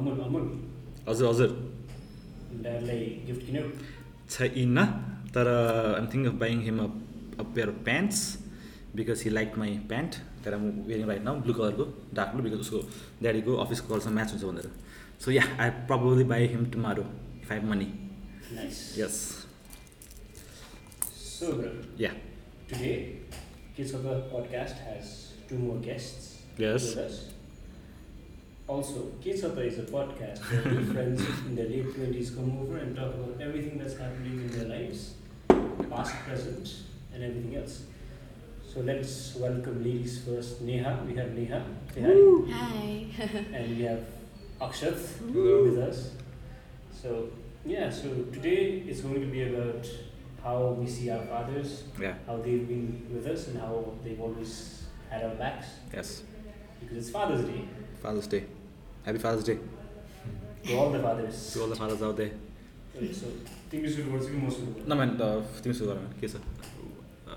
अमुल अमुल हजुर हजुर ड्याडलाई गिफ्ट किन्यो छैन तर I'm think of buying him a pair of pants because he like my pant तर म वेरिङ राइट नाउ ब्लू कलरको डार्क ब्लू बिकज उसको ड्याडीको अफिसको कलरसँग म्याच हुन्छ भनेर so yeah I probably buy him tomorrow if I money yes so yeah today Kids of the podcast has two more guests Yes. with us. Also, Kesapa is a podcast where friends in their late twenties come over and talk about everything that's happening in their lives, past, present, and everything else. So let's welcome ladies first. Neha, we have Neha. Say hi. Hi. and we have Akshat Ooh. with us. So yeah, so today is going to be about how we see our fathers, yeah. how they've been with us, and how they've always had our backs. Yes. Because it's Father's Day. Father's Day. Happy Father's Day To all the fathers. To all the fathers out there Okay, so तिमी सुरु गर्छौ कि म सुरु गर्छु? नमेन तिमी सुरु गर के छ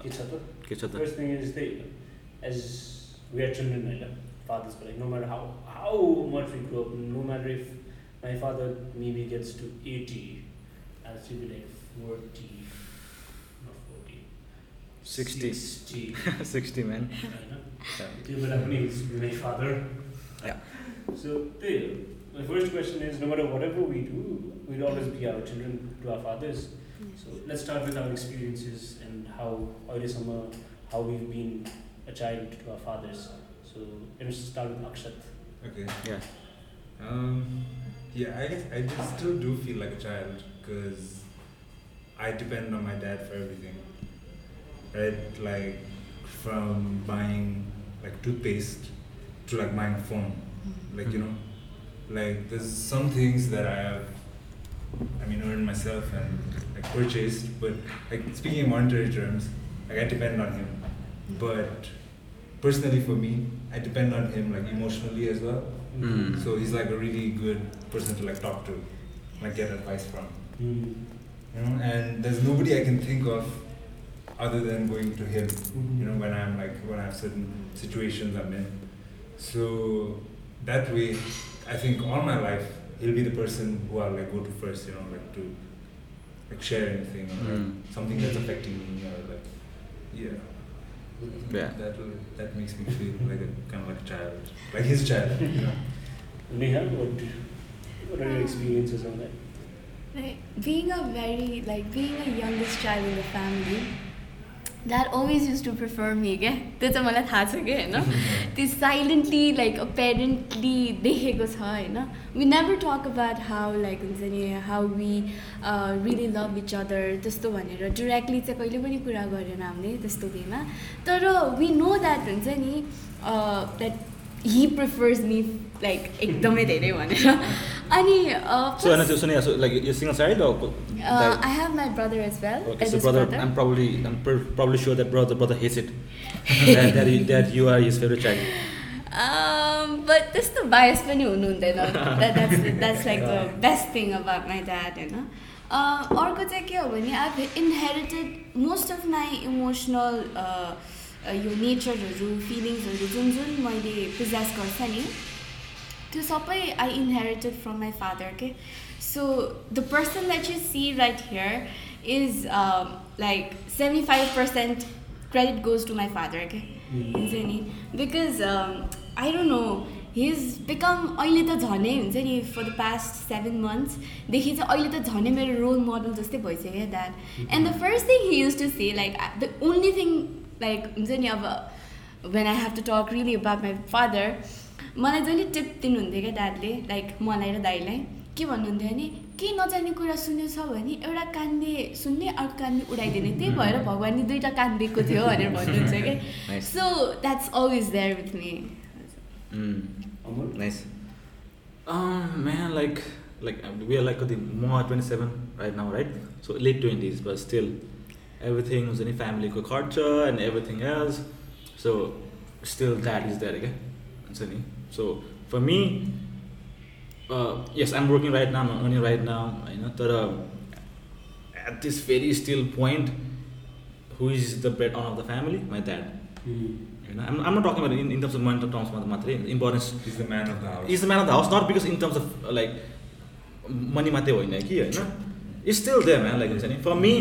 के छ त? के छ त First thing is they, as we are children, होइन, fathers, but like no matter how how much we grow up, no matter if my father maybe gets to 80, I'll still be like 40, not 40, 60. 60, sixty man होइन? त्यो बेला पनि he's my father. so there, my first question is no matter whatever we do, we'll always be our children to our fathers. Yes. So let's start with our experiences and how Oirisama, how we've been a child to our fathers. So let's start with Akshat. Okay. Yeah. Um, yeah, I guess I just still do feel like a child because I depend on my dad for everything. Right? Like from buying like toothpaste to like buying a phone like you know, like there's some things that I have. I mean, earned myself and like purchased, but like speaking in monetary terms, like I depend on him. But personally, for me, I depend on him like emotionally as well. Mm. So he's like a really good person to like talk to, like get advice from. Mm. You know, and there's nobody I can think of other than going to him. You know, when I'm like when I have certain situations I'm in. So that way, I think all my life he'll be the person who I'll like go to first. You know, like to like share anything or like, Mm. something that's affecting me or like yeah. Yeah. That will, that makes me feel like a kind of like a child, like his child. You know. Neha, what, what are your experiences on that? Like, being a very, like, being a youngest child in the family, dad always used to prefer me क्या त्यो चाहिँ मलाई थाहा छ कि होइन? त्यो silently like पेरेन्टली देखेको छ होइन? We never talk about how like हुन्छ नि how we really love each other त्यस्तो भनेर डिरेक्टली चाहिँ कहिले पनि कुरा गरेन हामीले त्यस्तो वेमा तर वी नो द्याट हुन्छ नि that he prefers me like एकदमै धेरै भनेर। अनि uh, सो होइन त्यो सुने लाइक यो single side Uh, I have my brother as well. Okay, so brother, brother. I'm probably I'm pr- probably sure that brother brother hates it. that, that, he, that you are his favorite child. Um, but त्यस्तो bias पनि हुनु हुँदैन That- that's that's like the best thing about my dad होइन Uh, अर्को चाहिँ के हो भने I inherited most of my emotional यो नेचरहरू फिलिङ्सहरू जुन जुन मैले प्रिजेस गर्छ नि त्यो सबै I inherited from my father के so the person that you see right here is like seventy five percent credit goes to my father के हुन्छ नि because I don't know his become अहिले त झनै हुन्छ नि फर द पास्ट सेभेन मन्थ्सदेखि चाहिँ अहिले त झनै मेरो रोल मोडल जस्तै भइसक्यो क्या that and the first thing he use to say like the only thing like हुन्छ नि अब when I have to talk really about my father मलाई जहिले टिप दिनुहुन्थ्यो क्या डाडले लाइक मलाई र दाईलाई। के भन्नुहुन्थ्यो भने के नजाने कुरा सुन्यो छ भने एउटा कान्दे सुन्ने अर्को कान्दे उडाइदिने। त्यही भएर mm-hmm. भगवान्ले दुइटा कान दिएको थियो भनेर भन्नुहुन्छ क्या। So that's always there with me मेहा like like we are like कति म twenty seven right now right so late twenty is but still everything हुन्छ नि फ्यामिलीको खर्च and everything else so still that is that क्या हुन्छ नि uh, yes, I'm working right now. I'm earning right now. You know, but uh, at this very still point, who is the breadwinner of the family? My dad. Mm. होइन I'm, I'm not talking about in, in terms of money terms मात्रै importance He's the man of the house. Is the man of the house not because in terms of like money मात्रै होइन कि होइन is still that man like हुन्छ नि for me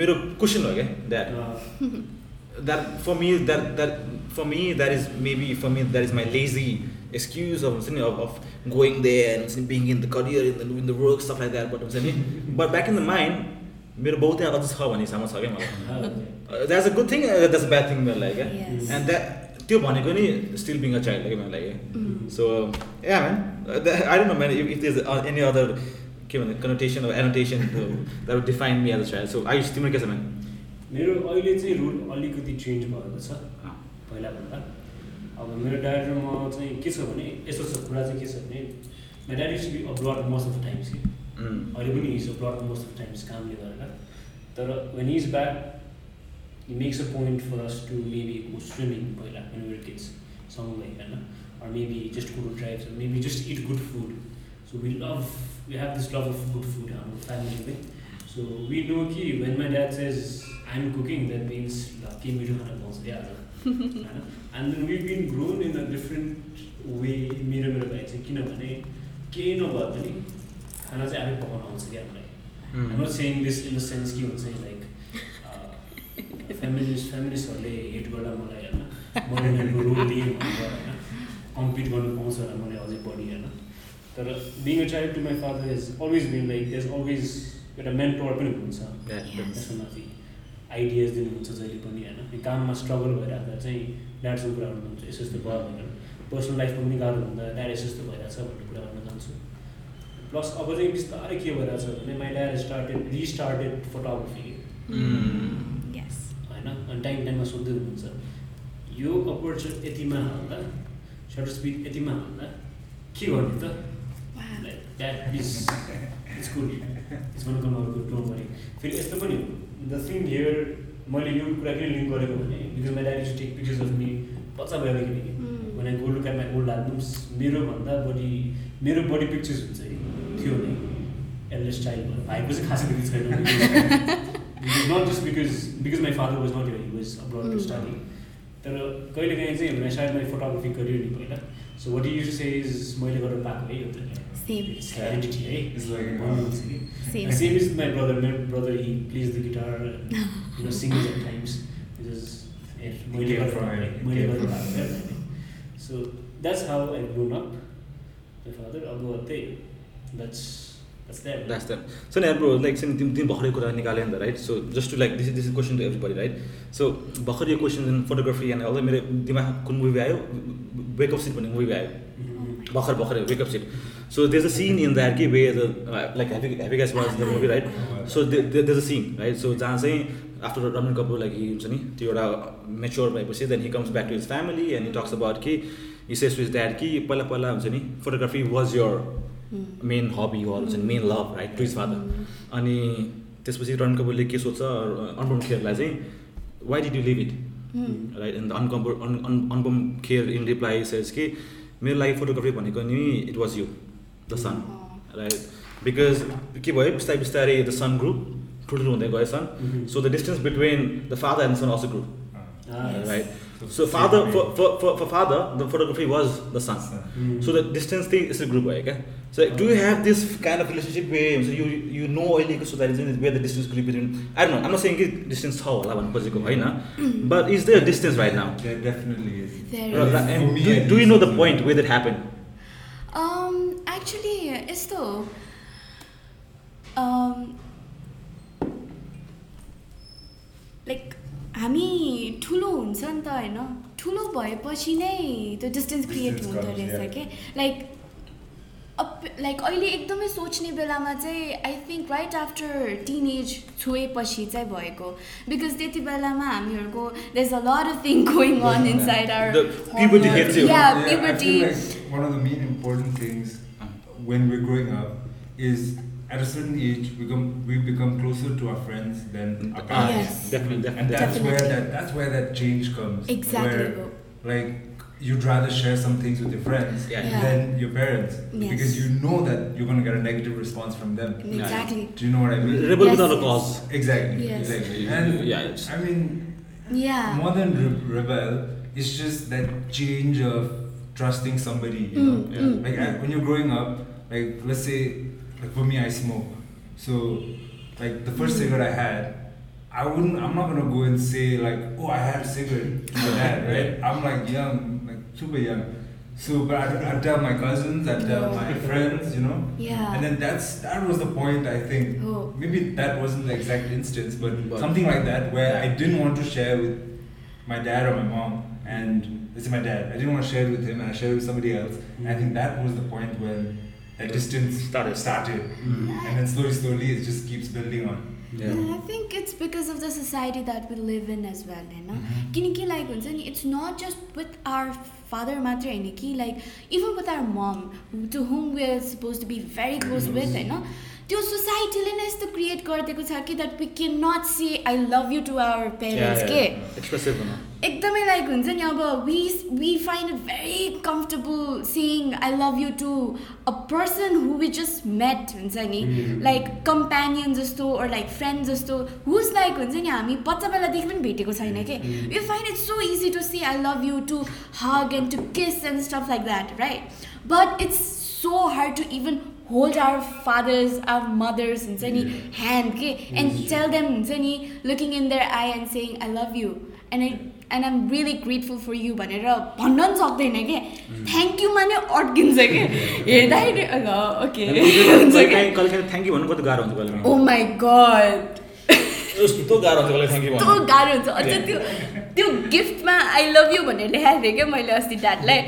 मेरो question हो क्या that Uh, that for me that that for me that is maybe for me that is my lazy excuse of of, of going there and being in the career in the, in the work stuff like that but but back in the mind मेरो बाउ त्यहाँ अझ छ भन्ने हिसाबमा छ क्या मलाई uh, that's a good thing that's a bad thing मेरो लागि क्या Yes. एन्ड द्याट त्यो भनेको नि स्टिल बिङ अ चाइल्ड क्या मेरो लागि Mm. So yeah man I don't know man if if is any other के भन्ने connotation annotation that would define me as a child so Ayush तिम्रो के छ म्यान मेरो अहिले चाहिँ रुल अलिकति चेन्ज भएको छ पहिलाभन्दा अब मेरो ड्याड र म चाहिँ के छ भने यस्तो छ कुरा चाहिँ के छ भने मेरो dad is be abroad most of the times कि अहिले पनि is abroad most of the times कामले गरेर तर when is back he makes a point for us to maybe go swimming पहिला वेन वर किड्स सँगै होइन to drives or maybe just eat good food. So we love, we have this love of good food in our family. Right? So we know कि when my dad says I'm cooking, that means ल के मिठो खाना पाउँछ क्या आज होइन and then we've been grown in a different way मेरो मेरो भाइ चाहिँ किनभने केही नभए पनि खाना चाहिँ आफै पकाउन आउँछ क्या मलाई I'm not saying this in the sense कि हुन्छ लाइक फेमिनिस्ट फेमिनिस्टहरूले हेट गर्दा मलाई होइन महिलाको रोल लिएँ भनेर होइन कम्पिट गर्नु पाउँछ होला मलाई अझै बढी होइन तर being a child to my father is always been like these always एउटा मेन्टोर पनि हुनुहुन्छ Yes. त्यसको माथि आइडियाज दिनुहुन्छ जहिले पनि होइन? काममा स्ट्रगल भइराख्दा चाहिँ ड्याडसँग कुरा गर्नुहुन्छ यस्तो यस्तो भयो भनेर पर्सनल लाइफमा पनि गाह्रो हुँदा ड्याड यस्तो यस्तो भइरहेछ भन्ने कुरा गर्न जान्छु प्लस अब चाहिँ बिस्तारै के भइरहेछ भने my dad started restarted photography. होइन? अनि टाइम टाइममा सोध्दै हुनुहुन्छ। यो अपर्चुनिटी यतिमा हाल्दा सटर स्पिड यतिमा हाल्दा के गर्ने त? Wow. Like that please it's good it's gonna come out good don't worry फेरि यस्तो पनि हो। द थिङ हियर मैले यो कुरा किन लिङ्क गरेको भने because my dad to take pictures of me बच्चा भएर किनकि look at my old albums, मेरोभन्दा बढी मेरो बढी पिक्चर्स हुन्छ है थियो नै। एल्डेस्ट चाइल्ड भएर भाइको चाहिँ खासै त्यति छैन। Not just because because my father was not he was abroad to. Study तर कहिले काहीँ चाहिँ भने सायद माई फोटोग्राफी करियर नि पहिला। So what you say is मैले गरेर पाएको है यो त। Same. हेरिडिटी है It's like, भन्नुहुन्छ कि Same. Same is my brother मेरो brother he plays the guitar you know singing at times is मैले from है So that's how I grown up. My father, अब त्यही that's that's that. That's that. So now, bro, like, since तिमी तिमी भर्खरै कुरा निकाल्यो नि त right so just to like this this is question to everybody right so भर्खर यो question in photography and all मेरो दिमाग कुन मुभी आयो वेकअप सिट भन्ने मुभी आयो Mhm. भर्खर भर्खर wake up Sid so there's a scene in that कि way like heavy heavy gas was the movie right so there's a scene right so जहाँ चाहिँ after Ranbir Kapoor like he हुन्छ नि त्यो एउटा मेच्योर भएपछि then he comes back to his family and he talks about कि he says to his dad कि पहिला पहिला हुन्छ नि photography was your. Main hobby हो हुन्छ नि main love right to his father अनि त्यसपछि रणबीर कपुरले के सोध्छ अनुपम खेरलाई चाहिँ why did you leave it. Right and Anupam Anupam Kher in reply says कि मेरो लागि फोटोग्राफी भनेको नि it was you The son Oh. Right because के भयो बिस्तारै बिस्तारै द सन ग्रुप ठुल्ठुलो हुँदै गयो son Mhm. So the distance between the father and son also group Ah, Yes. Right so father for father the photography was the son Mhm. So the distance thing यसरी group भयो क्या so do you have this kind of relationship way हुन्छ you you know अहिलेको सोचाइटी चाहिँ way the distance group between I know um saying कि distance छ होला भन्नु खोजेको होइन but is the distance right now There definitely is. There is. For me, at do you know the least, point way that happen Actually, यस्तो like हामी ठुलो हुन्छ नि त होइन? ठुलो भएपछि नै त्यो डिस्टेन्स क्रिएट हुँदो रहेछ. कि? लाइक अप लाइक अहिले एकदमै सोच्ने बेलामा चाहिँ I think right after teenage छुएपछि चाहिँ भएको। बिकज त्यति बेलामा हामीहरूको there's a lot of thing going on inside our The puberty when we're growing up is at a certain age we become we become closer to our friends than our Ah, parents. Yes. definitely, And definitely. that's where that that's where that change comes. Exactly. Where like you'd rather share some things with your friends Yeah. Yeah. than your parents Yes. because you know that you're gonna get a negative response from them. Exactly. Do you know what I mean? Rebel Yes, without a cause. Exactly. Yes. Exactly. And yeah, I mean, Yeah. more than re- rebel, it's just that change of trusting somebody. You know, Mm, mm, like I, when you're growing up, like let's say, like for me, I smoke. So, like the first cigarette I had, I wouldn't. I'm not gonna go and say like, oh, I had a cigarette to my dad, right? I'm like young, like super young. So, but I'd, I'd tell my cousins, I'd tell my friends, you know. Yeah. And then that's that was the point I think. Oh. Maybe that wasn't the exact instance, but, But- something like that where I didn't want to share with my dad or my mom, and this is my dad. I didn't want to share it with him, and I shared it with somebody else. And I think that was the point when that distance Started. started, Mm. and then slowly, slowly, it just keeps building on. Yeah. And I think it's because of the society that we live in as well, होइन Mhm. किनकि like हुन्छ नि it's not just with our father मात्रै होइन कि like even with our mum to whom we are suppose to be very close with होइन त्यो सोसाइटीले नै यस्तो क्रिएट गरिदिएको छ कि that we can not say I love you to our parents के? एकदमै लाइक हुन्छ नि अब we we find it very comfortable seeing I love you to a person who we just met हुन्छ नि? Mm. लाइक कम्पेनियन जस्तो or like friend जस्तो who's like हुन्छ नि हामी बच्चा बेलादेखि पनि भेटेको छैन कि? Mm. You find it so easy to see I love you to hug and to kiss and stuff like that right but it's so hard to even hold our father's our mother's हुन्छ नि hand के and tell them हुन्छ नि looking in their eye and saying I love you and I and I'm really grateful for you भनेर भन्न पनि सक्दैन कि थ्याङ्क युमा नै अड्किन्छ कि हेर्दाखेरि ओके हुन्छ कि थ्याङ्क यू भन्नु कति गाह्रो हुन्छ ओ माई गड यस्तो गाह्रो हुन्छ अझ त्यो त्यो गिफ्टमा आई लभ यु भनेर लेखाएको थिएँ क्या मैले अस्ति ड्याडलाई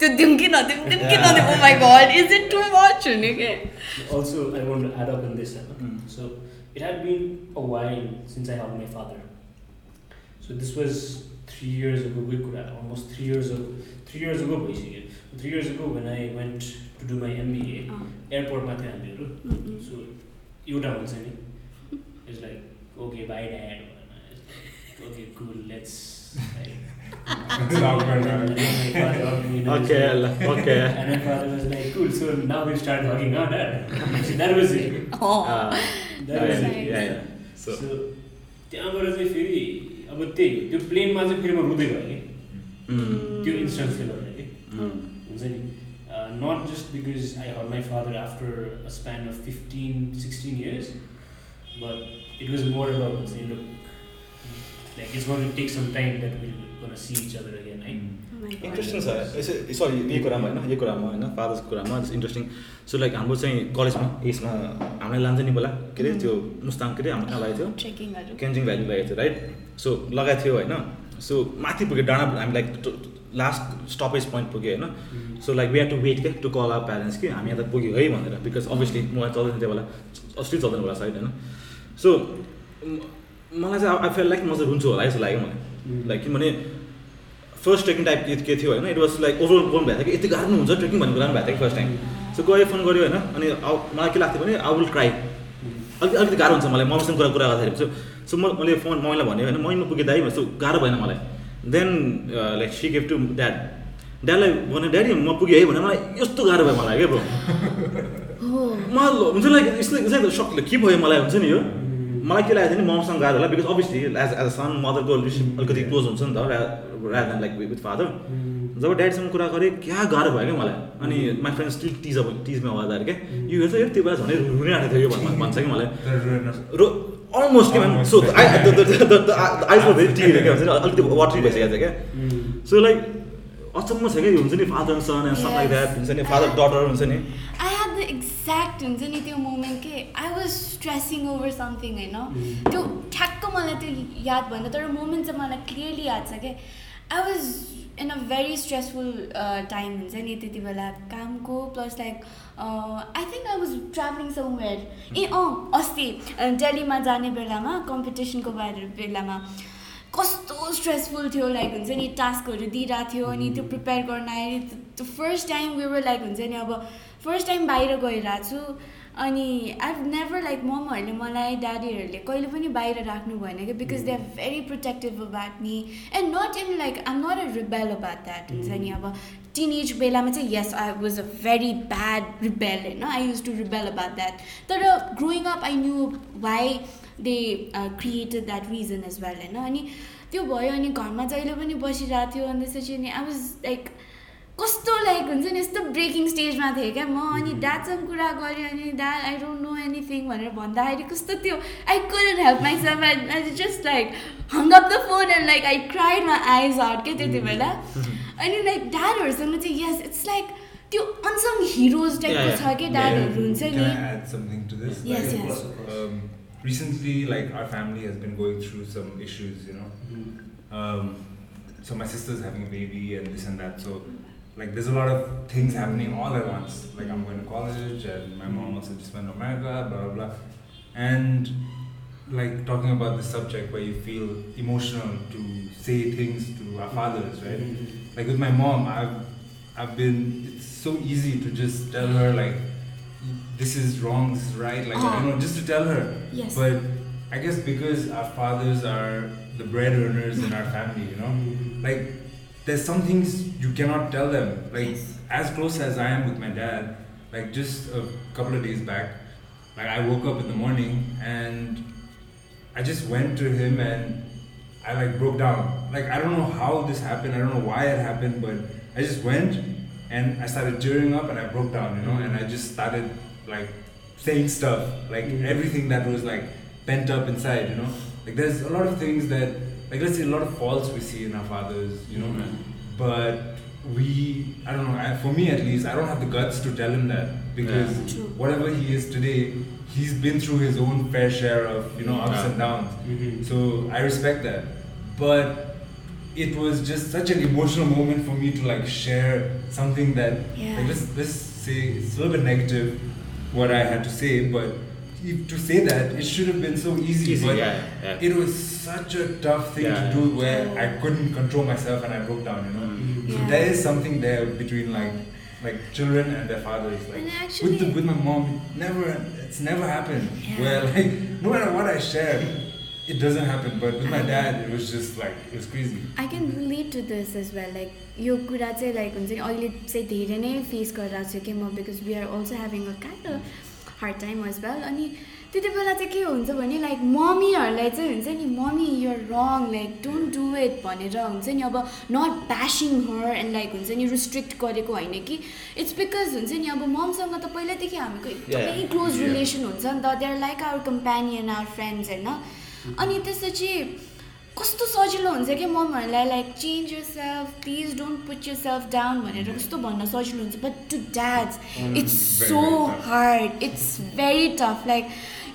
त्यो दिउँ कि नदिउँ दिउँ कि नदिउँ ओ my God is it too much हुने के Also, I want to add up on this. uh, Mm. So, it had been a while since I had my father. So this was three years ago. We could have almost three years ago. Three years ago, basically. Three years ago, when I went to do my MBA, अँ, airport मा थियो हामीहरू. So एउटा हुन्छ नि It's like okay, bye dad. Okay, cool. Let's. Like, It's awkward, and right? then my father hugged me and I was okay like- ल okay and my father was like, cool, so now we start hugging out, dad. So that was it. अँ, That was Nice. it. Yeah, yeah. So, So- त्यहाँबाट चाहिँ फेरि अब त्यही हो, त्यो प्लेनमा चाहिँ फेरि म रुँदै गएँ कि Mm. त्यो इन्स्टेन्सले गर्दा कि Mm. हुन्छ नि not just because I her my father after a span of fifteen sixteen years but it was more about हुन्छ नि look like it's gonna take some time that will gonna see each other again है oh my God. Interesting छ यसो sorry यो कुरामा होइन यो कुरामा होइन फादर्सको कुरामा इन्ट्रेस्टिङ सो लाइक हाम्रो चाहिँ कलेजमा यसमा हामीलाई लान्छ नि पहिला के अरे त्यो मुस्ताङ के अरे हाम्रो कहाँ लागेको थियो केन्जिङ भ्याली लागेको थियो राइट सो लगाएको थियो होइन सो माथि पुग्यो डाँडा हामी लाइक लास्ट स्टपेज पोइन्ट पुग्यो होइन so like we have to wait के टु कल आवर प्यारेन्ट्स कि हामी यहाँ त पुग्यो है भनेर बिकज अभियसली मोबाइल चल्दैन त्यो बेला अस्ति चल्दैन होला साइड होइन सो मलाई चाहिँ आई फेल लाइक म चाहिँ रुन्छु होला जस्तो लाग्यो मलाई। लाइक किनभने फर्स्ट ट्रेकिङ टाइप के के थियो होइन इट वाज लाइक ओभर बोल्नु भएको थियो कि यति गाह्रो हुन्छ ट्रेकिङ भन्ने कुरा पनि भएको थियो कि फर्स्ट टाइम सो गयो फोन गऱ्यो होइन अनि आउ मलाई के लाग्थ्यो भने आई विल ट्राई अलिकति अलिकति गाह्रो हुन्छ मलाई मम्मीसँग कुरा कुरा गर्दाखेरि। सो सो म मैले फोन मम्मीलाई भने होइन मम्मीमा पुगेँ दाइ सो गाह्रो भएन मलाई। Then like see give to dad ड्याडलाई भने ड्याडी म पुगेँ है भने मलाई यस्तो गाह्रो भयो मलाई क्या ब्रो? हो मलाई हुन्छ लाइक यस्तो सक के भयो मलाई? हुन्छ नि यो? मलाई के लागेको थियो नि ममसँग गाह्रो होला because obviously as as a son मदरको अलिकति क्लोज हुन्छ नि त rather than like with father जब ड्याडीसँग कुरा गरेँ क्या गाह्रो भयो क्या मलाई? अनि माई फ्रेन्ड स्टिल टिज अब टिज मा आउँदाखेरि क्या यो हेर्छ हेर त्यो बेला झन् रुनै आएको थियो यो भन्- भन्छ कि मलाई? रो अलमोस्ट के भन् सो आइज भेरी टी के भन्छ नि अलिकति वाटरी भइसकेको छ क्या सो लाइक अचम्म छ क्या यो हुन्छ नि फादर सन एन्ड सब लाइक द्याट हुन्छ नि फादर डटर हुन्छ नि। द एक्ज्याक्ट हुन्छ नि त्यो मोमेन्ट के I was stressing over something होइन त्यो ठ्याक्क मलाई त्यो याद भएन तर मोमेन्ट चाहिँ मलाई क्लियरली याद छ क्या I was in a very stressful time हुन्छ नि त्यति बेला कामको plus like I think I was travelling somewhere ए अँ अस्ति दिल्लीमा जाने बेलामा कम्पिटिसनको बारे बेलामा कस्तो स्ट्रेसफुल थियो लाइक हुन्छ नि टास्कहरू दिइरहेको थियो अनि त्यो प्रिपेयर गर्न आयो। त्यो फर्स्ट टाइम वेवर लाइक हुन्छ नि अब फर्स्ट टाइम बाहिर गइरहेको छु अनि आई नेभर लाइक ममहरूले मलाई ड्याडीहरूले कहिले पनि बाहिर राख्नु भएन कि because they are very protective about me and not in like I'm not a rebel about that हुन्छ नि अब टिन एज बेलामा चाहिँ yes I was a very bad rebel होइन I use to rebel about that तर growing up I knew why they created that reason as well होइन अनि त्यो भयो अनि घरमा जहिले पनि बसिरहेको थियो अनि त्यसपछि अनि आई वाज लाइक कस्तो लाइक हुन्छ नि यस्तो ब्रेकिङ स्टेजमा थिएँ क्या म अनि ड्याडसँग कुरा गरेँ अनि dad I don't know anything भनेर भन्दाखेरि कस्तो त्यो I couldn't help myself I just like hung up the phone and like I cried my eyes out क्या त्यति बेला अनि लाइक ड्याडहरूसँग चाहिँ यस इट्स लाइक त्यो अनसङ हिरोज टाइपको छ कि ड्याडहरू हुन्छ नि. Um, recently, like our family has been going through some issues, you know. Um, so my sister's having a baby and this and that. So, like, there's a lot of things happening all at once. Like, I'm going to college, and my mom also just went to America, blah blah blah, and like talking about this subject where you feel emotional to say things to our fathers, right? like with my mom i've i've been it's so easy to just tell her like this is wrong this is right like Ah. you know just to tell her Yes. but i guess because our fathers are the bread earners in our family you know like there's some things you cannot tell them like Yes. as close as i am with my dad like just a couple of days back like i woke up in the morning and i just went to him and I like broke down. Like I don't know how this happened. I don't know why it happened, but I just went and I started tearing up and I broke down, you know, and I just started like saying stuff, like Mhm. everything that was like pent up inside, you know. Like there's a lot of things that like let's say a lot of faults we see in our fathers, you know, but we I don't know, I, for me at least, I don't have the guts to tell him that because Yeah. Whatever he is today, he's been through his own fair share of, you know, ups Yeah. and downs. Mm-hmm. So I respect that. But it was just such an emotional moment for me to like share something that Yeah. like let's let's say it's a little bit negative what I had to say, but if, to say that it should have been so easy. Easy, but yeah, yeah. it was such a tough thing Yeah. to do where I couldn't control myself and I broke down, you know. Mm. So Yeah. there is something there between like like children and their fathers. Like And actually- with the, with my mom, it never it's never happened. Yeah. Where like no matter what I shared, it doesn't happen. But with my dad, it was just like it was crazy. I can relate to this as well like यो कुरा चाहिँ like हुन्छ नि अहिले चाहिँ धेरै नै face गरिरहेको छु कि म because we are also having a kind of hard time as well अनि त्यति बेला चाहिँ के हुन्छ भने लाइक मम्मीहरूलाई चाहिँ हुन्छ नि mummy you're wrong like don't do it भनेर हुन्छ नि अब not bashing her and like हुन्छ नि रिस्ट्रिक्ट गरेको होइन कि इट्स बिकज हुन्छ नि अब ममसँग त पहिल्यैदेखि हामीको एकदमै. क्लोज. रिलेसन हुन्छ नि त they are like our companion our friends होइन अनि त्यसपछि कस्तो सजिलो हुन्छ क्या ममहरूलाई like change yourself please don't put yourself down भनेर कस्तो भन्न सजिलो हुन्छ? But to dads it's so. Hard it's very tough like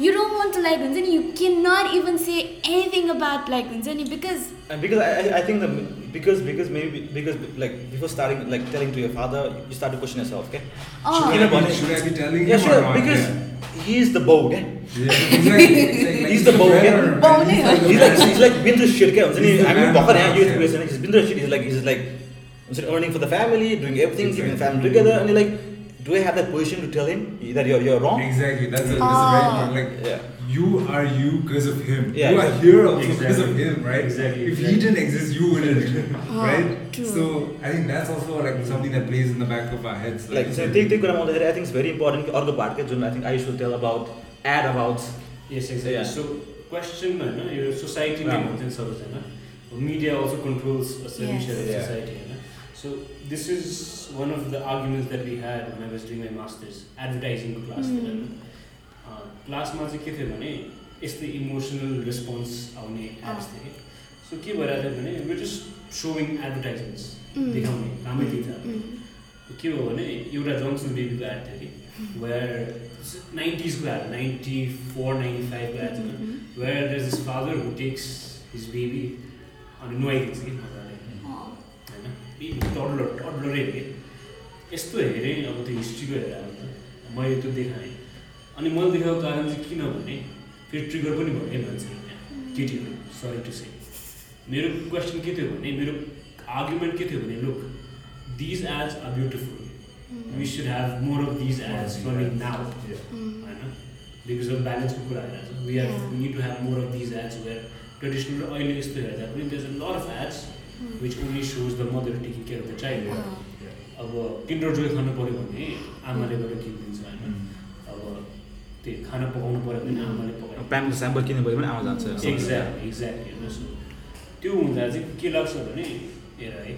You don't want to like हुन्छ नि you can not even say anything about like हुन्छ नि because And because I, I- I think that because because maybe because like before starting like telling to your father, you start to question yourself, okay? Oh. Should, You I know, be, should I be telling Yeah, him sure. or not? Because Yeah. he's the bow, okay? Yeah, exactly. It's like, like He's the bow, bread yeah. earner, Bow man. नै हो। He's like he's like been through shit, okay? हुन्छ नि He's the हामी man भर्खर of यहाँ the youth house, person he's been through shit. He's like he's like हुन्छ नि earning for the family, doing everything, keeping the Exactly. family together, and you're like, do I have the position to tell him that you're, you're wrong? Exactly. That's a, that's a right Like, ah. yeah. you are you because of him. Yeah, you are here also exactly. because of him, right? Exactly. If exactly. he didn't exist, you wouldn't, ah, right? True. So I think that's also like something that plays in the back of our heads. Like, like so take take what I think it's very important. Or the part I think I should tell about add about. Yes, exactly. Yeah. So question, no? your society. Right. service, no? media also controls a certain yes. share of society, no? So So this is one of the arguments that we had one I was doing my masters एडभर्टाइजिङको class थियो होइन क्लासमा चाहिँ के थियो भने यस्तै emotional response आउने AIDS थियो कि सो के भइरहेको थियो भने we just showing advertisements Mm. देखाउने कामै त्यही थियो के हो भने एउटा जङ्सन बेबीको एड थियो कि where नाइन्टिजको add ninety four ninety फाइभको एड थियो Mm-hmm. Where there is father who takes his baby अनि नुहाइदिन्छ कि baby toddler टडलरै हेरेँ यस्तो हेरेँ अब त्यो हिस्ट्रीको हेरेर अब त मैले त्यो देखाएँ अनि मैले देखाएको कारण चाहिँ किनभने फेरि ट्रिगर पनि भयो है मान्छेहरू त्यहाँ केटीहरू सरी टु से मेरो क्वेसन के थियो भने मेरो आर्ग्युमेन्ट के थियो भने look these ads are beautiful we should have more of these ads running now होइन बिकज अफ ब्यालेन्सको कुरा हेरेर we. We need to have more of these ads where traditional र अहिले यस्तो हेर्दा पनि there a lot of ads which only shows the mother taking care of the child अब किन्डर जोय खानु पऱ्यो भने आमाले गएर किनिदिन्छ होइन। अब त्यो खाना पकाउनु पऱ्यो भने आमाले पकाउँछ प्यानको स्याम्पल किन्नु पऱ्यो भने आमा जान्छ। एक्ज्याक्टली एक्ज्याक्टली होइन सो। त्यो हुँदा चाहिँ के लाग्छ भने हेर है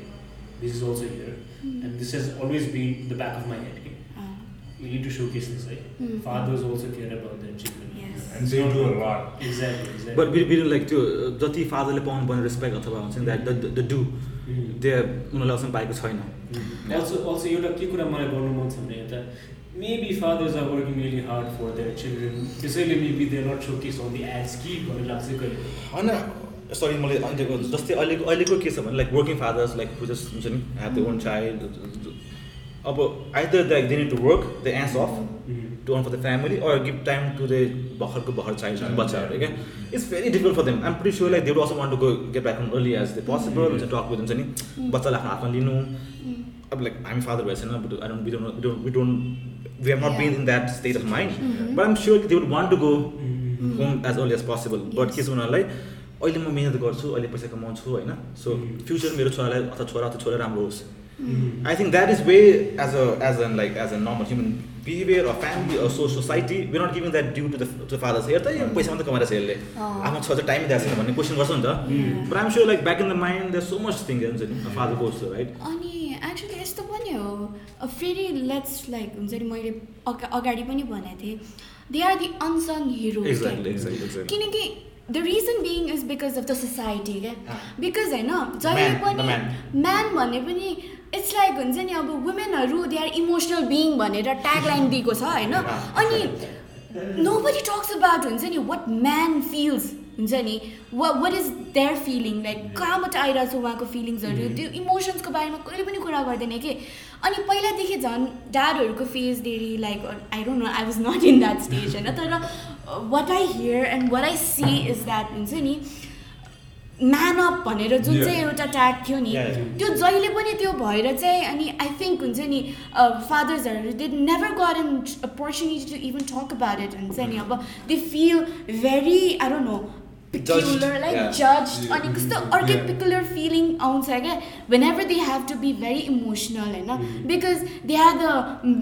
this is also here and this has always been the back of my head कि अँ, we need to showcase this, right? Mm. Fathers also care about their children. Yes. And they do a lot. Exactly, exactly. But बिर like त्यो जति फादरले पाउनु पर्ने respect अथवा हुन्छ नि द्याट द डु. त्यो उनीहरूले अझसम्म पाएको छैन Mhm. Also, also एउटा के कुरा मलाई गर्नु मन छ भने यता maybe fathers are working really hard for their children त्यसैले maybe they not showcase on the ads कि भन्ने लाग्छ कहिले होइन सरी मैले अहिलेको जस्तै अहिलेको अहिलेको के छ भने like working fathers like who just हुन्छ नि ह्याभ द ओन चाइल्ड अब either like they need to work the ass off to earn for the family or give time to the भर्खरको भर्खर चाइल्ड बच्चाहरू क्या it's very difficult for them I'm pretty sure like they also want to go get back early as the possible हुन्छ talk with हुन्छ नि बच्चालाई आफ्नो हातमा लिनु Mm. अब लाइक हामी फादर भएछ छैन but I don't we don't we don't we have not been in that state of mind. But I'm sure they would want to go. Home as early as possible but के छ उनीहरूलाई अहिले म मिहिनेत गर्छु अहिले पैसा कमाउँछु होइन? So Mm. फ्युचर मेरो छोरालाई अथवा छोरा अथवा छोरा राम्रो होस्. I think that is way as a as an like as a normal human behaviour or family or so society we not giving that due to the to fathers हेर त यो पैसा मात्रै कमाएर छ यसले। आफ्नो छोरा चाहिँ टाइम दिएको छैन भन्ने क्वेसन गर्छ नि त. But I'm sure like back in the mind that so much thing हुन्छ नि फादर गोस् राइट अनि एक्चुली यस्तो पनि हो फेरि लेट्स लाइक हुन्छ नि मैले अगा अगाडि पनि भनेको थिएँ they are the unsung hero किनकि the reason being is because of the society क्या. बिकज होइन जहिले पनि man. म्यान भन्ने पनि इट्स लाइक हुन्छ नि अब वुमेनहरू दे आर इमोसनल बिङ भनेर ट्याग लाइन दिएको छ होइन? अनि नो बडी टक्स अबाउट हुन्छ नि वाट म्यान फिल्स हुन्छ नि? वा what is their feeling like कहाँबाट आइरहेको छ उहाँको फिलिङ्सहरू त्यो इमोसन्सको बारेमा कहिले पनि कुरा गर्दैन कि? अनि पहिलादेखि झन् ड्याडहरूको फेस धेरै like I don't know I was not in that stage होइन? तर what I hear and what I see is that हुन्छ नि म्यान अप भनेर जुन चाहिँ. एउटा ट्याग थियो नि. त्यो जहिले पनि त्यो भएर चाहिँ अनि आई थिङ्क हुन्छ नि फादर्सहरू they never got an opportunity to even talk about it हुन्छ नि अब they feel very I don't know peculiar like. जज अनि कस्तो अर्कै. पिक्युलर फिलिङ आउँछ क्या whenever they have to be very emotional होइन because they are the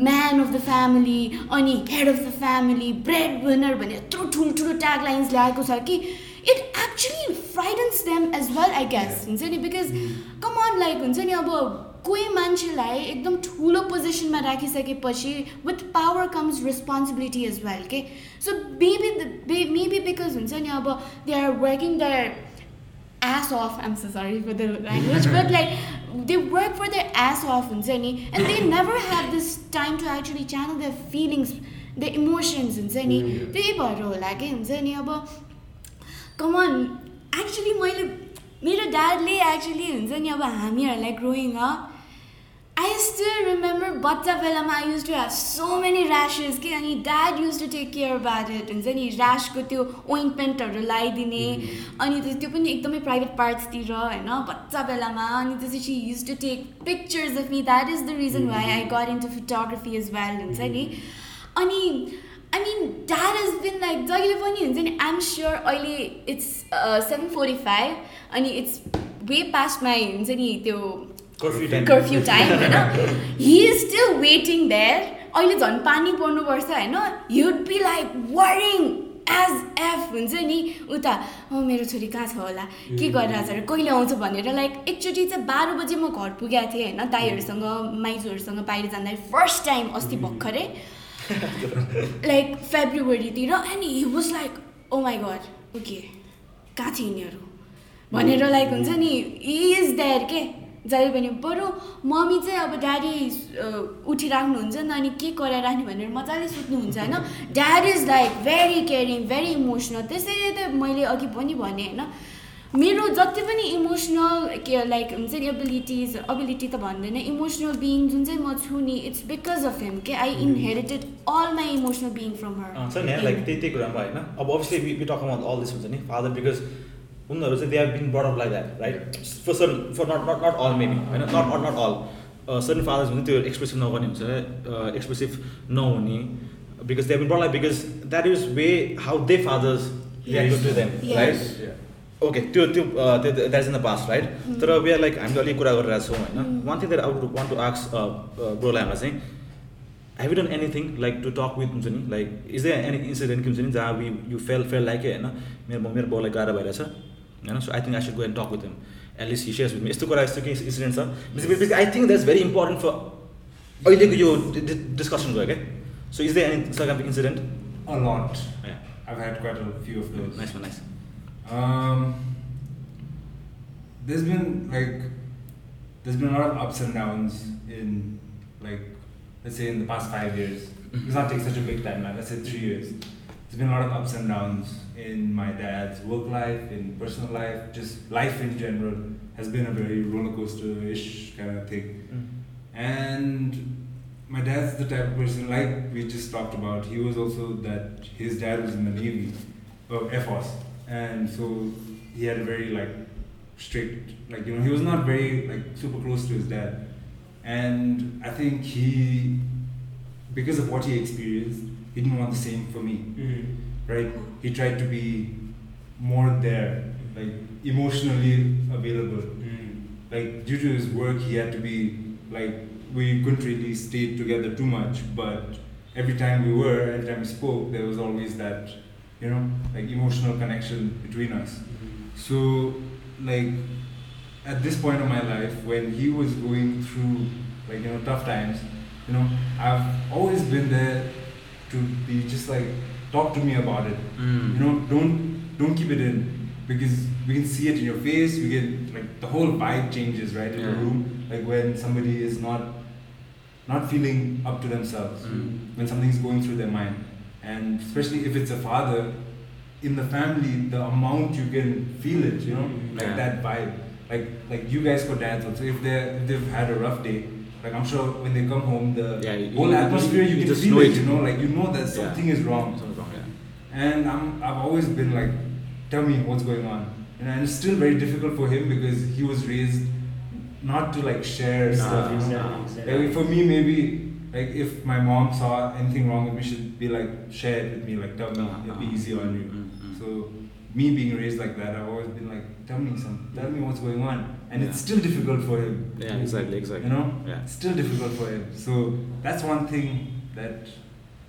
man of the family अनि head of the family bread winner भनेर यत्रो ठुल्ठुलो ट्याग लाइन्स ल्याएको छ कि it actually Frightens them as well I guess हुन्छ नि बिकज कम अन लाइक हुन्छ नि अब कोही मान्छेलाई एकदम ठुलो पोजिसनमा राखिसकेपछि with power comes responsibility as well के सो मेबी मेबी बिकज हुन्छ नि अब they are working their ass off. I'm so sorry for the language, but like they work for their ass off and Zeni, and they never have this time to actually channel their feelings, their emotions and Zeni. Mm. त्यही भएर होला कि हुन्छ नि अब common actually मैले मेरो ड्याडले actually हुन्छ नि अब हामीहरूलाई growing up I still remember बच्चा बेलामा I use to have so many rashes कि अनि dad use to take care about it हुन्छ नि? ऱ्यासको त्यो ओइन्टमेन्टहरू लगाइदिने अनि त्यो- त्यो पनि एकदमै प्राइभेट पार्ट्सतिर होइन? बच्चा बेलामा अनि त्यसपछि use to take pictures of me that is the reason why I got into photography as well हुन्छ नि? अनि I mean that is been like जहिले पनि हुन्छ नि आइएम स्योर अहिले इट्स सेभेन फोर्टी फाइभ अनि इट्स वे पास्ट माई हुन्छ नि त्यो कर्फ्यू टाइम होइन he is still waiting there अहिले झन् पानी पर्नुपर्छ होइन? You'd be like worrying as f हुन्छ नि? उता "अँ, मेरो छोरी कहाँ छ होला? के गरिरहेछ र कहिले आउँछ भनेर लाइक एकचोटि चाहिँ बाह्र बजी म घर पुगेको थिएँ होइन? दाईहरूसँग माइजूहरूसँग बाहिर जाँदाखेरि फर्स्ट टाइम अस्ति भर्खरै। Like फेब्रुअरीतिर and he was like oh my God okay कहाँ थियो यिनीहरू? भनेर लाइक हुन्छ नि इज देयर के? जहिले पनि बरु मम्मी चाहिँ अब ड्याडी उठिराख्नुहुन्छ नि अनि के कराइराख्ने भनेर मजाले सुत्नुहुन्छ होइन? Dad is like very caring very emotional त्यसैले त मैले अघि पनि भने होइन? मेरो जति पनि इमोसनल के लाइक हुन्छ नि एबिलिटिज एबिलिटी त भन्दैन इमोसनल बिङ जुन चाहिँ म छु नि इट्स बिकज अफ हिम के I inherited all my emotional being from her छ नि लाइक त्यही त्यही कुरामा होइन अब obviously we talk about all this हुन्छ नि फादर बिकज उनीहरू चाहिँ they are been brought up like that right for certain for not not not all maybe होइन? Not not not all certain fathers हुन्छ त्यो एक्सप्रेसिभ नगर्ने हुन्छ expressive नहुने because they been brought like because that is way how they fathers react to them. Right okay त्यो त्यो त्यो that is in the past right तर we are like हामीले अलिक कुरा गरिरहेको छौँ होइन। One thing that I would want to आक्स ब्रोलाई हामीलाई चाहिँ have you done anything like to talk with हुन्छ नि like is the any incident के हुन्छ नि जहाँ we you fail fail like होइन? मेरो मेरो बाउलाई गाह्रो भइरहेछ होइन? So I think I should go and talk with him at least he shares with यस्तो कुरा यस्तो केही इन्सिडेन्ट छ? Basically I think that's very important for अहिलेको यो डिस्कसन भयो क्या so is the any some incident A lot. Yeah. I've had quite a few of those. Nice nice Um, there's been like there's been a lot of ups and downs in like let's say in the past five years. Let's not take such a big timeline. Let's say three years. There's been a lot of ups and downs in my dad's work life, in personal life, just life in general has been a very roller coaster-ish kind of thing. Mm-hmm. And my dad's the type of person like we just talked about. He was also that his dad was in the navy, or Air Force, and so he had a very like strict, like you know, he was not very like super close to his dad, and I think he, because of what he experienced, he didn't want the same for me, Mm. right? He tried to be more there, like emotionally available Mm. like due to his work he had to be like we couldn't really stay together too much but every time we were every time we spoke there was always that you know like emotional connection between us Mm. so like at this point of my life when he was going through like you know tough times you know i've always been there to be just like talk to me about it Mm. you know don't don't keep it in because we can see it in your face we get like the whole vibe changes right in the room like when somebody is not not feeling up to themselves Mm. when something's going through their mind and especially if it's a father in the family the amount you can feel it you know like Yeah. that vibe like like you guys got dads also if they if they've had a rough day like i'm sure when they come home the Yeah, whole you- atmosphere you, you can feel it, it. you know like you know that Yeah. something is wrong Something's wrong, yeah. and I'm, I've always been like, tell me what's going on. And it's still very difficult for him because he was raised not to like share stuff. You know? exactly. Like for me, maybe like if my mom saw anything wrong with me, she'd be like, share it with me, like tell me, it'll be easy on you. Mm, mm. So me being raised like that, I've always been like, tell me some, tell me what's going on. And Yeah. it's still difficult for him. Yeah, exactly, exactly. You know, Yeah. it's still difficult for him. So that's one thing that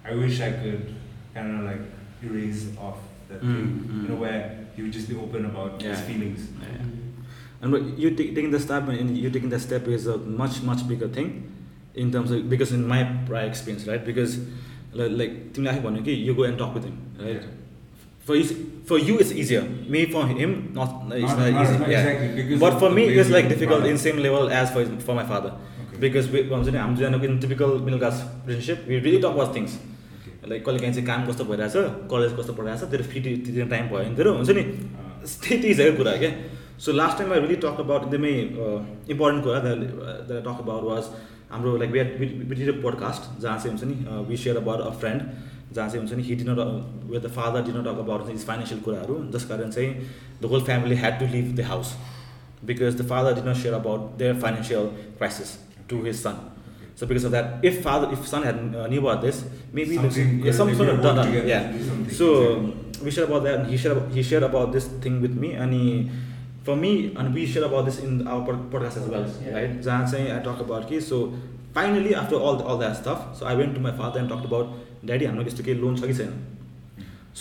I wish I could kind of like erase off that Mm, thing. mm. You know, where he would just be open about his feelings. Yeah. And you take, taking the step and you taking the step is a much much bigger thing in terms of because in my prior experience right because li- like तिमीले आफै भन्यो कि you go and talk with him right Yeah. for you for you it's easier me for him not it's Not- not, not- easy not yeah exactly, but for the me it's like difficult in same level as for his, for my father Okay. because we भन्छ नि हाम्रो दुईजनाको in typical middle class relationship we really talk about things. Like कहिले काहीँ चाहिँ काम कस्तो भइरहेछ कलेज कस्तो पढिरहेछ तेरो फ्री तिर्ने टाइम भयो भने तेरो हुन्छ नि Uh, त्यति हिजोको कुरा क्या so last time I really talk about एकदमै इम्पोर्टेन्ट कुरा द टक अबाउट वाज हाम्रो लाइक वि पोडकास्ट जहाँ चाहिँ हुन्छ नि विेयर अबाउट अ फ्रेन्ड जहाँ चाहिँ हुन्छ नि he dinner with the father dinner about is financial कुराहरू जस कारण चाहिँ the whole family had to leave the house because the father dinner share about their financial crisis to his son so because of that if father if son Heidi so विय about he share about this thing with me अनि for me, and we shared about this in our pod- podcast as well, Yeah. right? जहाँ चाहिँ I talk about कि so finally after all all that stuff, so I went to my father and talked about, daddy हाम्रो यस्तो केही loan छ कि छैन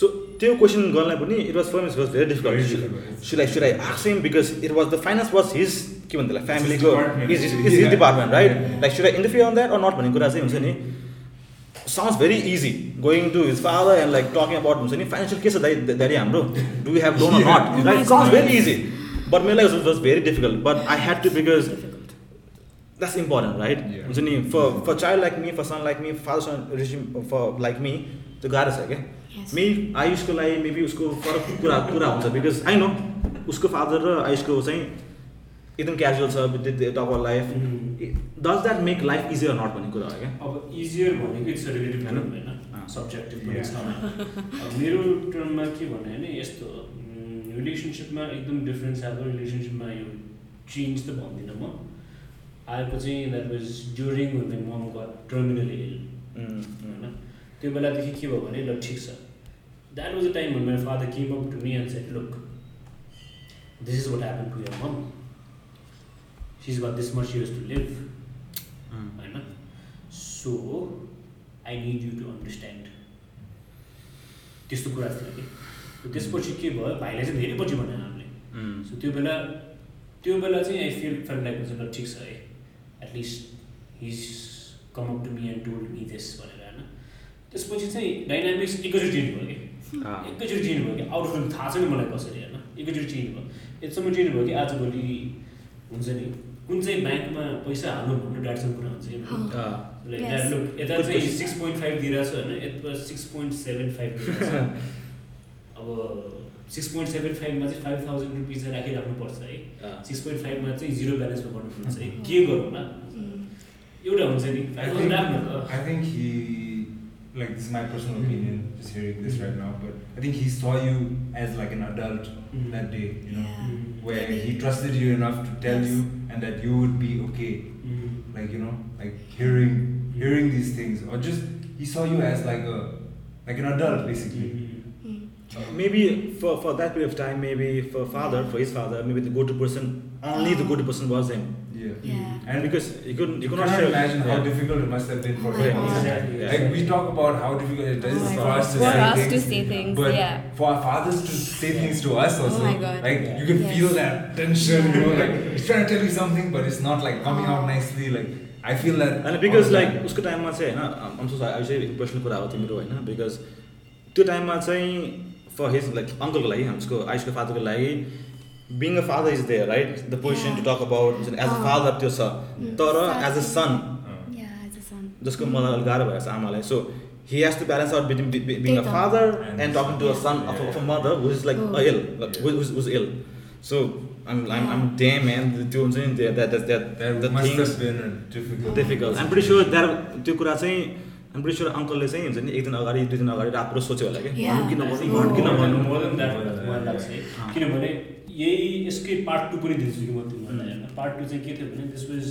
so त्यो क्वेसन गर्नलाई पनि it was for it was very Very difficult I I ask him because it was the finance was his के त्यसलाई फ्यामिलीको. Is is his. Department right. Like should I interfere on that or not भन्ने कुरा चाहिँ हुन्छ नि sounds very easy going to his father and like talking about हुन्छ नि फाइनेन्सियल के छ दाइ दाइ हाम्रो do have loan or Yeah. Not right sounds very easy but मेरो लागि was very difficult but I had to because that's important right. हुन्छ नि for for child like me for son like me father son रिसिम for like me त्यो गाह्रो छ क्या. मे आयुषको लागि maybe उसको फरक कुरा कुरा हुन्छ बिकज आई नो उसको फादर र आयुषको चाहिँ एकदम क्याजुअल छ with top life Mhm. Does that make life easier not भन्ने कुरा हो क्या अब इजियर भनेको इट्स रिलेटिभ होइन। सब्जेक्टिभ मेरो टर्ममा के भने होइन यस्तो रिलेसनसिपमा एकदम डिफ्रेन्स आएको रिलेसनसिपमा यो चेन्ज त भन्दिनँ म। आएको चाहिँ that was during when mom got terminal ill होइन? त्यो बेलादेखि के भयो भने ल ठिक छ। द्याट वाज द टाइम मेरो father came up to me and said look this is what happen to your mom she is got this much use to live होइन? So I need you to understand त्यस्तो कुरा थियो कि। त्यसपछि के भयो? भाइले चाहिँ धेरै पछि भने हामीले. सो त्यो बेला त्यो बेला चाहिँ आई फिल फेल लाइक हुन्छ ल ठिक छ है। At least his come up to me and told me this भनेर होइन। त्यसपछि चाहिँ डाइनामिक्स एकैचोटि चेन्ज भयो कि. एकैचोटि चेन्ज भयो कि? आउट अफ थाहा छैन मलाई कसरी होइन। एकैचोटि चेन्ज भयो। यतिसम्म चेन्ज भयो कि आजभोलि हुन्छ नि कुन चाहिँ ब्याङ्कमा पैसा हाल्नु भन्नु डाटसम्म कुरा हुन्छ कि? यता चाहिँ. सिक्स पोइन्ट फाइभ दिइरहेको छ होइन। यता सिक्स पोइन्ट सेभेन फाइभ दिइरहेको छ। अब सिक्स पोइन्ट सेभेन फाइभमा चाहिँ फाइभ थाउजन्ड रुपिज चाहिँ राखिराख्नुपर्छ है Ah. सिक्स पोइन्ट फाइभमा चाहिँ जिरो ब्यालेन्समा गर्नुपर्छ है के गरौँ होला एउटा हुन्छ नि I फाइभ think, थाउजन्ड राख्नु त I think he, like this is my personal opinion, just hearing this right now, but I think he saw you as like an adult Mhm. that day, you know, Yeah. Mhm. where he trusted you enough to tell Yes. you and that you would be okay, Mhm. like you know, like hearing hearing these things, or just he saw you as like a like an adult basically. Mhm. Maybe for, for that period of time, maybe for father, for his father, maybe the go-to person, only the go-to person was him. Yeah. Yeah. And because you couldn't, you you could not cannot share. imagine how yeah. difficult it must have been for Oh him. my God. Exactly. Yeah. Like we talk about how difficult it is Oh my for God. us to For say us things, to say things, but yeah. for our fathers to say things to us Oh also, my God. like Yeah. you can Yes. feel that tension, you know, like he's trying to tell you something, but it's not like coming out Oh. nicely. Like I feel that. अनि because all the like time. उसको टाइममा चाहिँ होइन अम so अहिले चाहिँ इम्प्रेसनल कुरा हो तिम्रो होइन बिकज त्यो टाइममा चाहिँ फर हिज लाइक अङ्कलको लागि उसको आयुषको फादरको लागि being a father is there right the position to talk about as a father त्यो छ तर as a son Uh, Yeah, as a son. जसको मलाई अलिक गाह्रो भएछ आमालाई so he has to balance out between be- be- being a father And and talking to a son of, a- of a mother who is like Oh. ill, like, who, who's, who's ill. So I'm, I'm, I'm damn man. त्यो हुन्छ नि that that that that must things have been difficult. difficult. I'm pretty sure that त्यो कुरा चाहिँ I'm pretty sure अङ्कलले चाहिँ हुन्छ नि एक दिन अगाडि दुई दिन अगाडि रात सोच्यो होला कि? किन that, लाग्छ है yeah. किनभने यही यसकै पार्ट टू पनि दिन्छु कि म तिमीहरूलाई होइन? पार्ट टू चाहिँ के थियो भने दिस वाज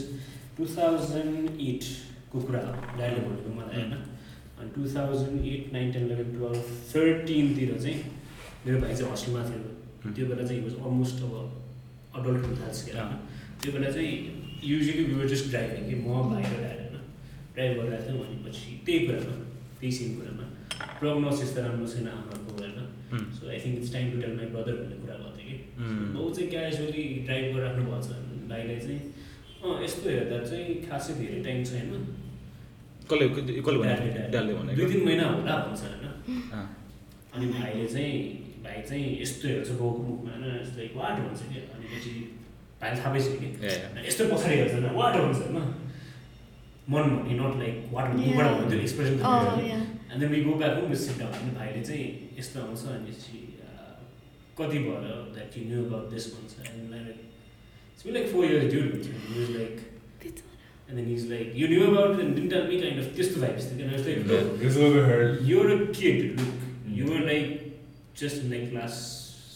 टु थाउजन्ड एटको कुरा हो ड्याडीले भनेको मलाई होइन? अनि two thousand eight nine ten eleven twelve थर्टिनतिर चाहिँ मेरो भाइ चाहिँ हस्टेलमा थियो। त्यो बेला चाहिँ वाज अलमोस्ट अब अडल्ट हुन थाल्छ होइन त्यो बेला चाहिँ usually we were just driving कि म भाइ र ड्राइभ गरिरहेको थियौँ भनेपछि त्यही कुरामा त्यही सेम कुरामा प्रोग्नोसिस त राम्रो छैन आमाको होइन. So I think it's time to tell my brother भन्ने कुरा गर्थेँ कि. बाउ चाहिँ क्याजुअली ड्राइभ गरिराख्नु भएको छ। भाइलाई चाहिँ अँ यस्तो हेर्दा चाहिँ खासै धेरै टाइम छैन। दुई तिन महिना होला भन्छ होइन. अनि भाइले चाहिँ भाइ चाहिँ यस्तो हेर्छ बाउको मुखमा होइन यस्तो वाट भन्छ कि? अनिपछि भाइले थाहा पाइसक्यो कि. अनि यस्तो पछाडि हेर्छ वाट भन्छ होइन? मन भन्ने नट लाइक वाट Yeah. मुखबाट भन्यो त्यो expression Oh, yeah. And then we go back home sit down अनि भाइले चाहिँ यस्तो आउँछ अनि कति भयो that you knew about this भन्छ and like it's like four years dude भन्छ like and then is like you knew about and didn't tell me kind of त्यस्तो भाइब्स थियो किन Yeah. Like It was a little bit hurt. you're a kid look you were like just in like class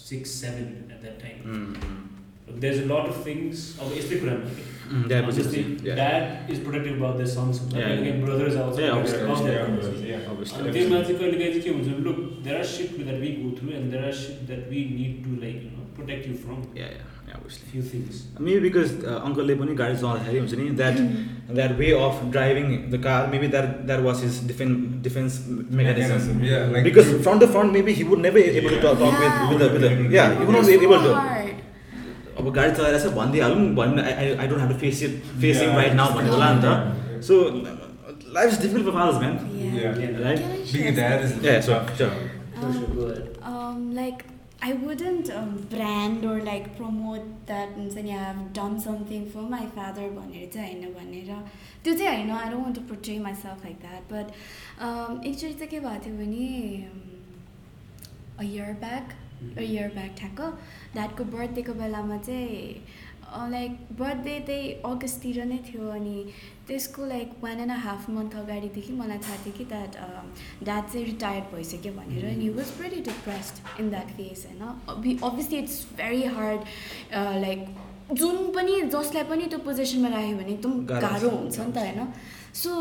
six seven at that time Mm, mm. Look, there's a lot of things अब यस्तै कुरामा कि Mm, Yeah, but Obviously, yeah. dad is protective about their sons but Yeah, yeah. again brothers are also Yeah, obviously, of their Yeah, brothers. yeah. Obviously. अनि त्यसमा चाहिँ कहिले काहीँ चाहिँ के हुन्छ look there are shit that we go through and there are shit that we need to like you know protect you from Yeah, yeah, yeah, obviously. Few things Maybe because uh, अङ्कलले पनि गाडी चलाउँदाखेरि हुन्छ नि that that way of driving the car maybe that that was his defence defence mechanism Yeah, like because from the front maybe he would never able to talk, talk with, with the, with अब गाडी चलाएर चाहिँ भनिदिइहालौँ भन्नु I I don't have to face it face it Yeah. Right now भन्ने होला नि त so life is difficult for fathers man? Can I being a share dad is Yeah, sure, tough. sure. For sure, go ahead. Um, like I wouldn't um, brand or like promote that हुन्छ नि I have done something for my father भनेर चाहिँ होइन भनेर त्यो चाहिँ होइन I don't want to portray myself like that but um, एकचोटि चाहिँ के भएको थियो भने um, a year year back ठ्याक्क। ड्याडको बर्थडेको बेलामा चाहिँ लाइक बर्थडे त्यही अगस्ततिर नै थियो अनि त्यसको like one and half month अगाडिदेखि मलाई थाहा थियो कि द्याट ड्याड चाहिँ रिटायर्ड भइसक्यो भनेर and he was very depressed in that phase होइन। Obviously it's very hard like जुन पनि जसलाई पनि त्यो पोजिसनमा राख्यो भने एकदम गाह्रो। हुन्छ। नि त होइन। So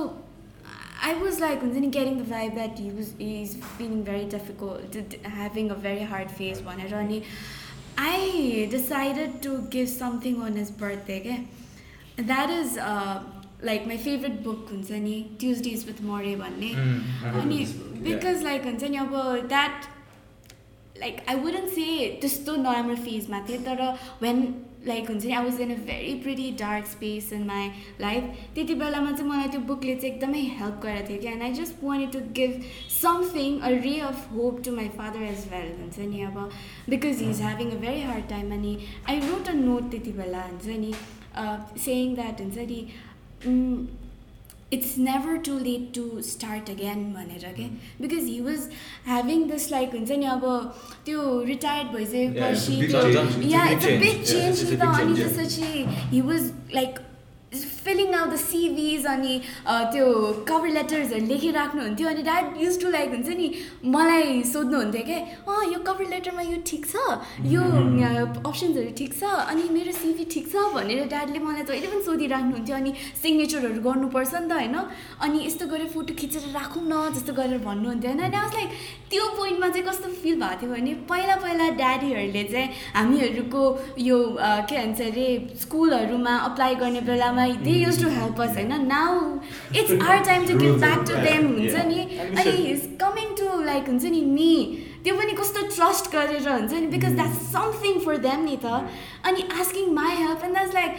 आई वाज लाइक हुन्छ नि getting the vibe that he was is feeling very difficult having a very hard face भनेर अनि I decided to give something on his birthday क्या that is like my favourite book हुन्छ नि ट्युजडेज with मरे भन्ने Mm, अनि because like हुन्छ नि अब that like I wouldn't say त्यस्तो नराम्रो फेजमा थिएँ तर वेन लाइक हुन्छ नि I was in a very pretty dark space in my life त्यति बेलामा चाहिँ मलाई त्यो बुकले चाहिँ एकदमै हेल्प गरेको थियो कि and I just wanted to give something a ray of hope to my father as well हुन्छ नि अब because he is having a very hard time अनि आई रोट अ नोट त्यति बेला हुन्छ नि सेयिङ द्याट हुन्छ नि It's never too late to start again भनेर के because he was having this like हुन्छ नि अब त्यो रिटायर्ड भइसकेपछि big त्यो change. It's a yeah big it's a big change. Yeah, change it's a नि त big अनि change, yeah. त्यसपछि he was like feeling out the सिभिज अनि त्यो कभर लेटर्सहरू लेखिराख्नुहुन्थ्यो अनि द्याट युज टु लाइक हुन्छ नि मलाई सोध्नुहुन्थ्यो क्या अँ यो कभर लेटरमा यो ठिक छ? यो अप्सन्सहरू ठिक छ? अनि मेरो सिभी ठिक छ? भनेर ड्याडले मलाई जहिले पनि सोधिराख्नुहुन्थ्यो अनि सिग्नेचरहरू गर्नुपर्छ नि त होइन? अनि यस्तो गरेर फोटो खिचेर राखौँ न जस्तो गरेर भन्नुहुन्थ्यो होइन? अनि लाइक त्यो पोइन्टमा चाहिँ कस्तो फिल भएको थियो भने पहिला पहिला ड्याडीहरूले चाहिँ हामीहरूको यो के भन्छ अरे स्कुलहरूमा अप्लाई गर्ने बेलामा they use to help us होइन now it's our time to give back to them हुन्छ नि अनि इज कमिङ टु लाइक हुन्छ नि मी त्यो पनि कस्तो ट्रस्ट गरेर हुन्छ नि because that's something for them नि त अनि asking my help and that's like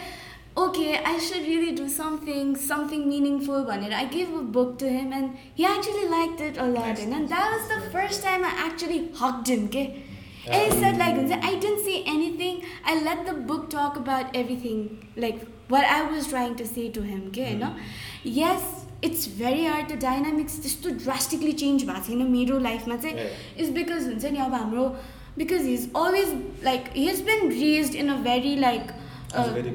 okay I should really do something something meaningful भनेर I give a book to him and he actually like it a lot होइन that was the first time I actually hugged him के And he said like हुन्छ I didn't say anything. I let the book talk about everything, like what I was trying to say to him. के होइन yes it's very hard the dynamics त्यस्तो drastically change भएको छैन मेरो लाइफमा चाहिँ Yeah. is because हुन्छ नि अब हाम्रो because he's always like he has been raised in a very like uh, very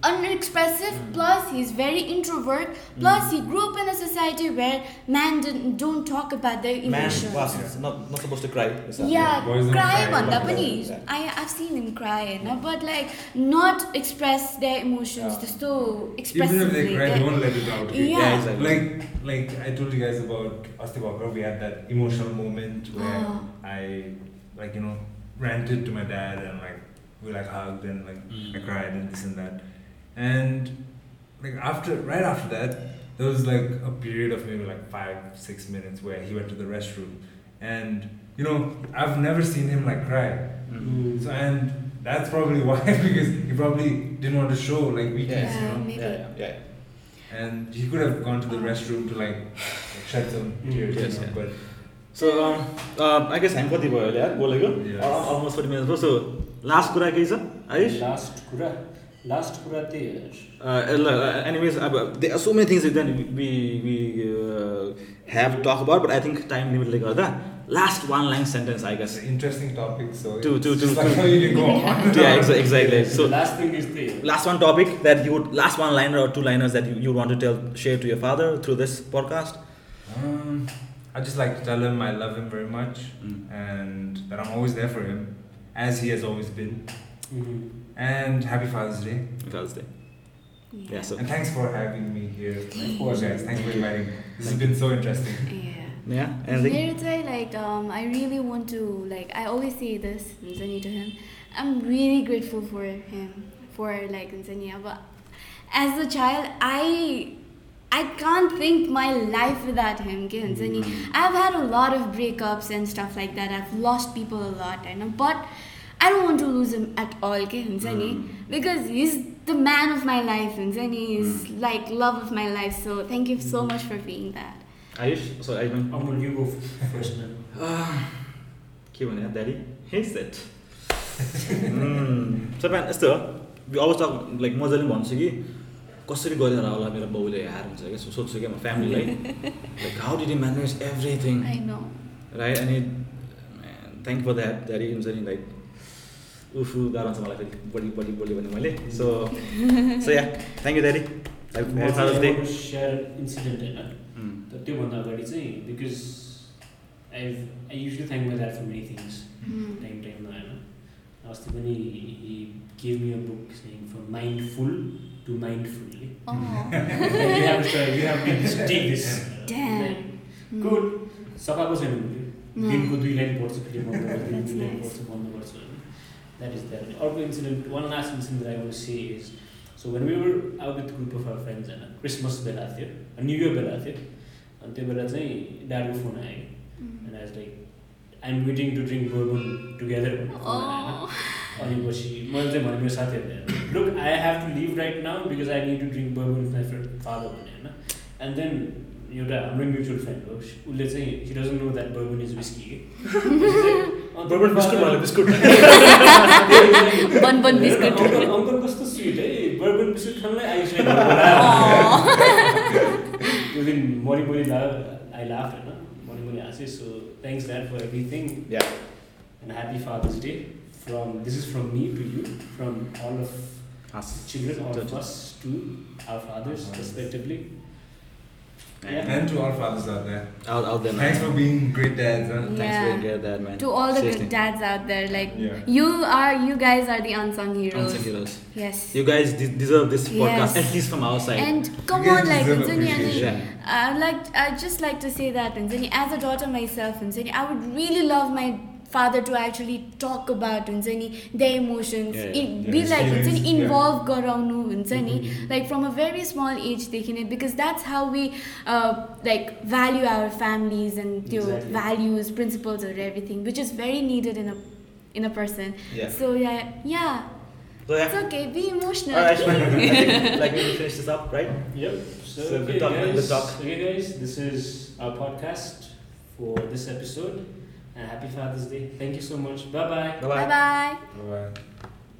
bizarre. like yeah Un- so- unexpressive. unexpressive plus he's very introvert plus he grew up in a society where men didn't, don't talk about their Man emotions was not, not supposed to cry. bizarre. yeah Boys don't cry cry, भन्दा but- पनि Yeah. I I've seen him cry होइन but like not express their emotions Yeah. त्यस्तो Even if they expressively cry, क्या। don't let it out. okay? Yeah. exactly. Like, like I told you guys about Asti Bhakra, we had that emotional moment where Oh. I, like, you know, ranted to my dad and like we like hugged and like Mm. I cried and this and that. And like after, right after that, there was like a period of maybe like five, six minutes where he went to the restroom, and you know, I've never seen him like cry. Mm. So and that's probably why because he probably didn't want to show like weakness, Yeah, you know. maybe. Yeah, yeah, yeah. And he could have gone to the restroom to like shed some tears, Yes, you know, yeah. but So, um, uh, I guess हामी कति भयो अहिले यार बोलेको Yes. Almost forty minute भयो so last कुरा केही छ आयुष लास्ट कुरा last Furatier. Uh, uh anyways, uh, there are so many things that we we uh, have talk about, but I think time limit like that. Last one line sentence, I guess. Interesting topic, so. To, to, to, to, like to you go on. yeah, exa- exactly. So last thing is the last one topic that you would last one liner or two liners that you, you want to tell share to your father through this podcast. Um, I just like to tell him I love him very much mm. and that I'm always there for him, as he has always been. Mm-hmm and happy Father's Day. Father's Day. Yeah. yeah so. And thanks for having me here. Of course, guys. Thanks for inviting me. This has been so interesting. Yeah. Yeah. And Later today, like um, I really want to like I always say this Nzani to him. I'm really grateful for him for like Nzania, but as a child, I I can't think my life without him. Nzani. Mm. I've had a lot of breakups and stuff like that. I've lost people a lot, and but I don't want to lose him at all के हुन्छ नि because he's the man of my life हुन्छ नि he's like love of my life so thank you so much for being that. Ayush, so I mean, Amol you go first man के भने daddy हे set सबै यस्तो हो अवस्था like मजाले भन्छु कि कसरी गरेर होला मेरो बाउले हार हुन्छ क्या सो- सोध्छु क्या म फ्यामिलीलाई like how did you manage everything I know. Right अनि थ्याङ्क फर द्याट ड्याडी हुन्छ नि लाइक उफु गाह्रो हुन्छ मलाई फेरि। बढी बढी बोल्यो भने मैले। So so yeah thank you daddy incident होइन तर त्योभन्दा अगाडि चाहिँ because I I usually thank my that for many things. Time टाइममा होइन अस्ति पनि he give me a book सेङ from mindful to mindfully you have to you have to take this. Damn. Good सकाएको छैन. दिनको दुई लाइन पढ्छु फेरि बन्द गर्छु That's दुई लाइन. पढ्छु बन्द गर्छु। होइन द्याट इज द्याट अर्को incident one last incident I want say is so when we were out with group of our friends होइन क्रिसमस बेला थियो न्यु इयर बेला थियो अनि त्यो बेला चाहिँ ड्याडको फोन आयो. एन्ड आज like I'm waiting to drink bourbon together Oh. अनि पछि मैले चाहिँ भने मेरो साथीहरूले look I have to leave right now because I need to drink bourbon with my friend father भने होइन and then एउटा हाम्रो म्युचुअल फ्रेन्ड हो उसले चाहिँ he doesn't know that bourbon is whisky bourbon biscuit वाला biscuit bun bun biscuit uncle uncle कस्तो sweet है बर्बन बिस्कुट खानलाई आइसकेको त्यो दिन मरि मरि ला आई लाफ होइन मरि मरि हाँसेँ so thanks that for everything Yeah. And happy Father's Day from this is from me to you from all of Us. children, all of us, to our fathers, Fathers. respectively. yeah. And to all fathers out there. Out, out there, man. Thanks for being great dads. Huh? Thanks Yeah. for being here, dad, man. To all the Seriously. good dads out there, like Yeah. you are, you guys are the unsung heroes. Unsung heroes. Yes. You guys de- deserve this podcast, Yes. at least from our side. And come on, like deserve Anthony, appreciation. Anthony, I'd like, I'd just like to say that Anthony, as a daughter myself, Anthony, I would really love my father to actually talk about Anthony, their emotions, Yeah, in- yeah. be Yeah, like experience, Anthony, yeah. involve गराउनु हुन्छ नि Mhm. like from a very small age देखि नै because that's how we uh, like value our families and त्यो Exactly. values, principles or everything, which is very needed in a in a person. Yeah. So yeah, yeah, So, yeah. it's okay. Be emotional. Alright, I think, like we finish this up, right? Yep. So, So, good okay, talk, man, guys, good talk. okay, guys, this is our podcast for this episode. And happy Father's Day. Thank you so much. Bye bye. Bye-bye. Bye bye. Bye-bye.